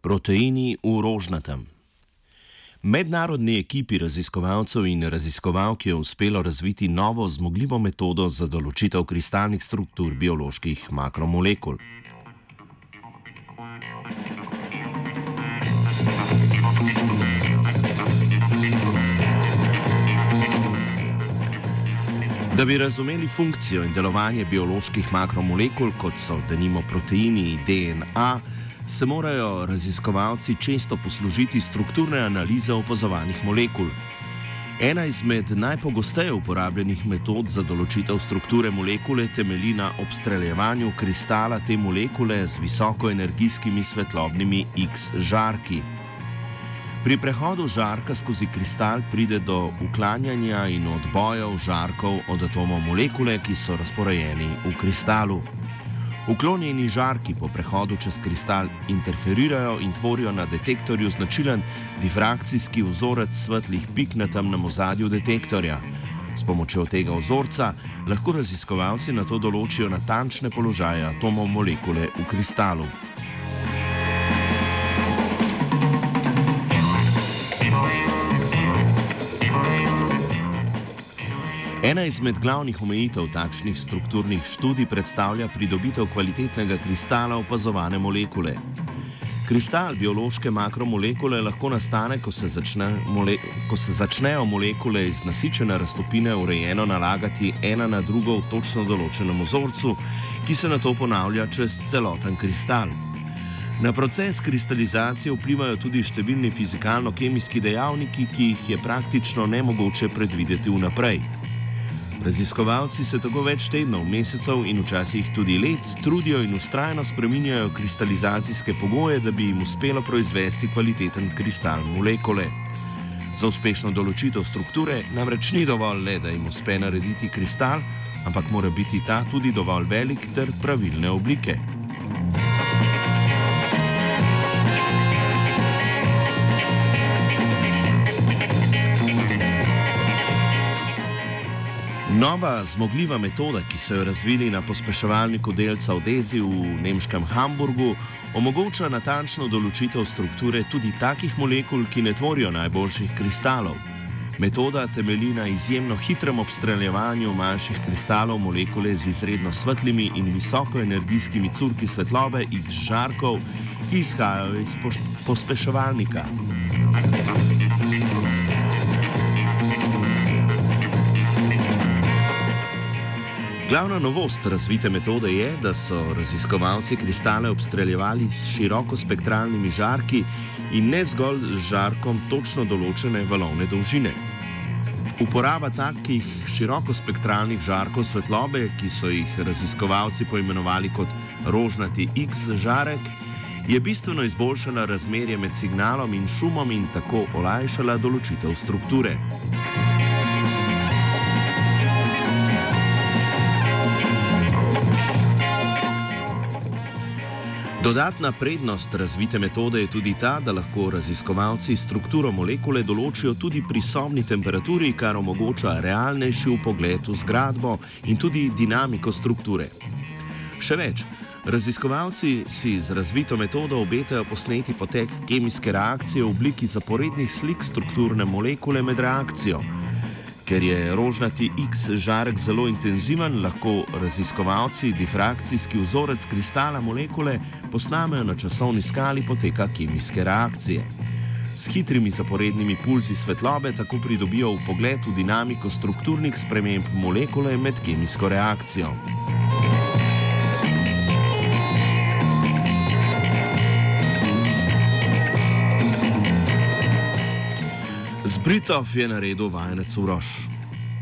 Proteini v rožnatem. Mednarodni ekipi raziskovalcev in raziskovalk je uspelo razviti novo zmogljivo metodo za določitev kristalnih struktur bioloških makromolekul. Da bi razumeli funkcijo in delovanje bioloških makromolekul, kot so denimo proteini in DNA, se morajo raziskovalci često poslužiti strukturne analize opazovanih molekul. Ena izmed najpogosteje uporabljenih metod za določitev strukture molekule temelji na obstreljevanju kristala te molekule z visokoenergijskimi svetlobnimi X žarki. Pri prehodu žarka skozi kristal pride do uklanjanja in odbojev žarkov od atomov molekule, ki so razporejeni v kristalu. Uklonjeni žarki po prehodu čez kristal interferirajo in tvorijo na detektorju značilen difrakcijski vzorec svetlih pik na temnem ozadju detektorja. S pomočjo tega vzorca lahko raziskovalci na to določijo natančne položaje atomov molekule v kristalu. Ena izmed glavnih omejitev takšnih strukturnih študij predstavlja pridobitev kvalitetnega kristala opazovane molekule. Kristal biološke makromolekule lahko nastane, ko se, začne mole ko se začnejo molekule iz nasičene raztopine urejeno nalagati ena na drugo v točno določenem vzorcu, ki se na to ponavlja čez celoten kristal. Na proces kristalizacije vplivajo tudi številni fizikalno-kemijski dejavniki, ki jih je praktično nemogoče predvideti vnaprej. Raziskovalci se tako več tednov, mesecev in včasih tudi let trudijo in ustrajno spreminjajo kristalizacijske pogoje, da bi jim uspelo proizvesti kvaliteten kristal molekule. Za uspešno določitev strukture namreč ni dovolj le, da jim uspe narediti kristal, ampak mora biti ta tudi dovolj velik ter pravilne oblike. Nova zmogljiva metoda, ki so jo razvili na pospeševalniku delca Odezi v nemškem Hamburgu, omogoča natančno določitev strukture tudi takih molekul, ki ne tvorijo najboljših kristalov. Metoda temelji na izjemno hitrem obstreljevanju manjših kristalov molekule z izredno svetlimi in visokoenergijskimi curki svetlobe in žarkov, ki izhajajo iz pospeševalnika. Glavna novost razvite metode je, da so raziskovalci kristale obstreljevali s širokospektralnimi žarki in ne zgolj z žarkom točno določene valovne dolžine. Uporaba takih širokospektralnih žarkov svetlobe, ki so jih raziskovalci poimenovali kot rožnati X žarek, je bistveno izboljšala razmerje med signalom in šumom in tako olajšala določitev strukture. Dodatna prednost razvite metode je tudi ta, da lahko raziskovalci strukturo molekule določijo tudi pri sobni temperaturi, kar omogoča realnejši pogled v zgradbo in tudi dinamiko strukture. Še več, raziskovalci si z razvito metodo obetajo posneti potek kemijske reakcije v obliki zaporednih slik strukturne molekule med reakcijo. Ker je rožnati X žarek zelo intenziven, lahko raziskovalci difrakcijski vzorec kristala molekule posnamejo na časovni skali poteka kemijske reakcije. S hitrimi zaporednimi pulzi svetlobe tako pridobijo pogled v dinamiko strukturnih sprememb molekule med kemijsko reakcijo. Britov je naredil vajenec Uroš.